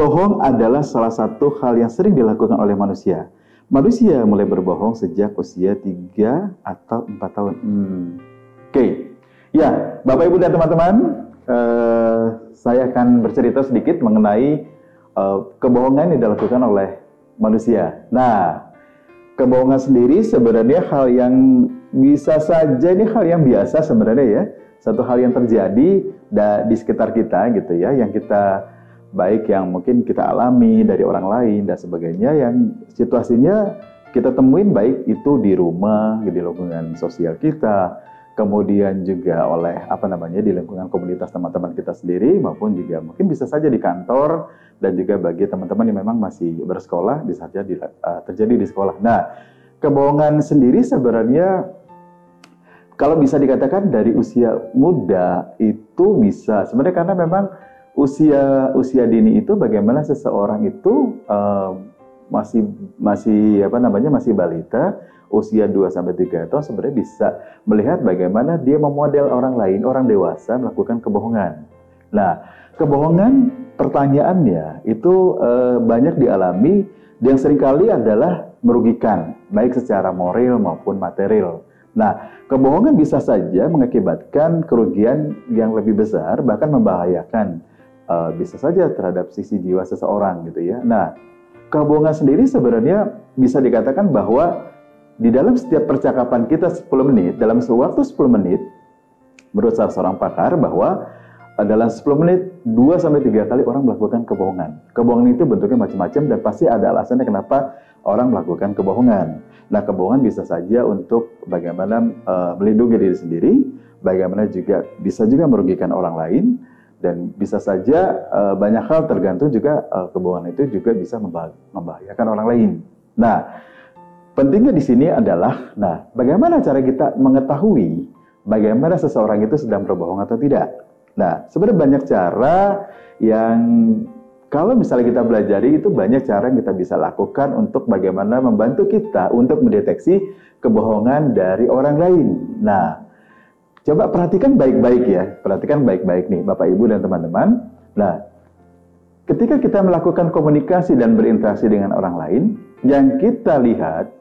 Berbohong adalah salah satu hal yang sering dilakukan oleh manusia. Manusia mulai berbohong sejak usia 3 atau 4 tahun. Hmm. Oke, okay. ya Bapak Ibu dan teman-teman, uh, saya akan bercerita sedikit mengenai uh, kebohongan yang dilakukan oleh manusia. Nah, kebohongan sendiri sebenarnya hal yang bisa saja ini hal yang biasa sebenarnya ya, satu hal yang terjadi di sekitar kita gitu ya, yang kita baik yang mungkin kita alami dari orang lain dan sebagainya yang situasinya kita temuin baik itu di rumah, di lingkungan sosial kita, kemudian juga oleh apa namanya di lingkungan komunitas teman-teman kita sendiri maupun juga mungkin bisa saja di kantor dan juga bagi teman-teman yang memang masih bersekolah bisa saja di, uh, terjadi di sekolah. Nah, kebohongan sendiri sebenarnya kalau bisa dikatakan dari usia muda itu bisa sebenarnya karena memang usia usia dini itu bagaimana seseorang itu uh, masih masih apa namanya masih balita usia 2 sampai 3 tahun sebenarnya bisa melihat bagaimana dia memodel orang lain orang dewasa melakukan kebohongan. Nah, kebohongan pertanyaannya itu uh, banyak dialami yang sering kali adalah merugikan baik secara moral maupun material. Nah, kebohongan bisa saja mengakibatkan kerugian yang lebih besar bahkan membahayakan uh, bisa saja terhadap sisi jiwa seseorang gitu ya. Nah, kebohongan sendiri sebenarnya bisa dikatakan bahwa di dalam setiap percakapan kita 10 menit, dalam sewaktu 10 menit, menurut salah seorang pakar bahwa dalam 10 menit 2 sampai 3 kali orang melakukan kebohongan. Kebohongan itu bentuknya macam-macam dan pasti ada alasannya kenapa orang melakukan kebohongan. Nah, kebohongan bisa saja untuk bagaimana uh, melindungi diri sendiri, bagaimana juga bisa juga merugikan orang lain, dan bisa saja uh, banyak hal tergantung juga uh, kebohongan itu juga bisa membah membahayakan orang lain. Nah, pentingnya di sini adalah, nah, bagaimana cara kita mengetahui bagaimana seseorang itu sedang berbohong atau tidak? Nah, sebenarnya banyak cara yang kalau misalnya kita pelajari itu banyak cara yang kita bisa lakukan untuk bagaimana membantu kita untuk mendeteksi kebohongan dari orang lain. Nah, Coba perhatikan baik-baik ya, perhatikan baik-baik nih Bapak Ibu dan teman-teman. Nah, ketika kita melakukan komunikasi dan berinteraksi dengan orang lain, yang kita lihat,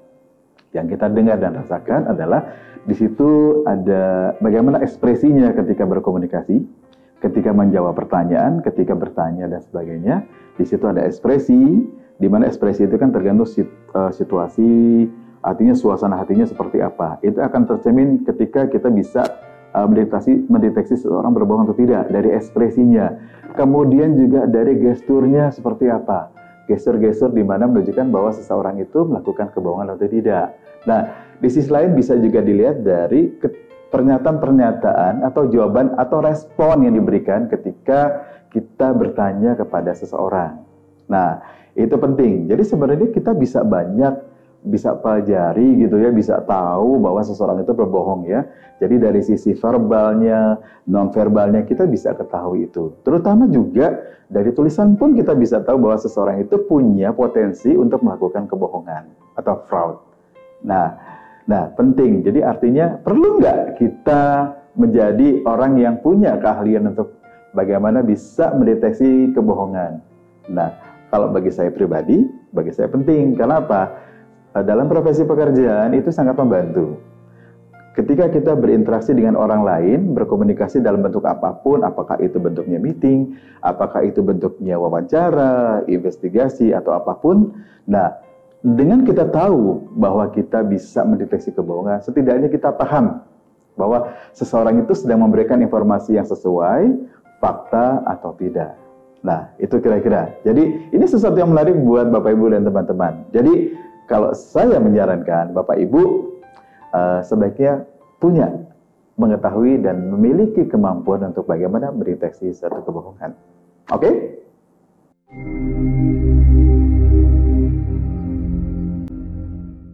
yang kita dengar dan rasakan adalah di situ ada bagaimana ekspresinya ketika berkomunikasi, ketika menjawab pertanyaan, ketika bertanya dan sebagainya. Di situ ada ekspresi, di mana ekspresi itu kan tergantung eh, situasi, artinya suasana hatinya seperti apa. Itu akan tercermin ketika kita bisa uh, mendeteksi, mendeteksi seseorang berbohong atau tidak dari ekspresinya. Kemudian juga dari gesturnya seperti apa. Gestur-gestur di mana menunjukkan bahwa seseorang itu melakukan kebohongan atau tidak. Nah, di sisi lain bisa juga dilihat dari pernyataan-pernyataan atau jawaban atau respon yang diberikan ketika kita bertanya kepada seseorang. Nah, itu penting. Jadi sebenarnya kita bisa banyak bisa pelajari gitu ya, bisa tahu bahwa seseorang itu berbohong ya. Jadi dari sisi verbalnya, non verbalnya kita bisa ketahui itu. Terutama juga dari tulisan pun kita bisa tahu bahwa seseorang itu punya potensi untuk melakukan kebohongan atau fraud. Nah, nah penting. Jadi artinya perlu nggak kita menjadi orang yang punya keahlian untuk bagaimana bisa mendeteksi kebohongan. Nah, kalau bagi saya pribadi, bagi saya penting. Kenapa? Eh, dalam profesi pekerjaan itu sangat membantu. Ketika kita berinteraksi dengan orang lain, berkomunikasi dalam bentuk apa pun, apakah itu bentuknya meeting, apakah itu bentuknya wawancara, investigasi, atau apa pun, nah, dengan kita tahu bahwa kita bisa mendeteksi kebohongan, setidaknya kita paham bahwa seseorang itu sedang memberikan informasi yang sesuai, fakta atau tidak. Nah, itu kira-kira. Jadi, ini sesuatu yang menarik buat Bapak Ibu dan teman-teman. Jadi, kalau saya menyarankan Bapak Ibu uh, sebaiknya punya mengetahui dan memiliki kemampuan untuk bagaimana mendeteksi satu kebohongan. Oke? Okay?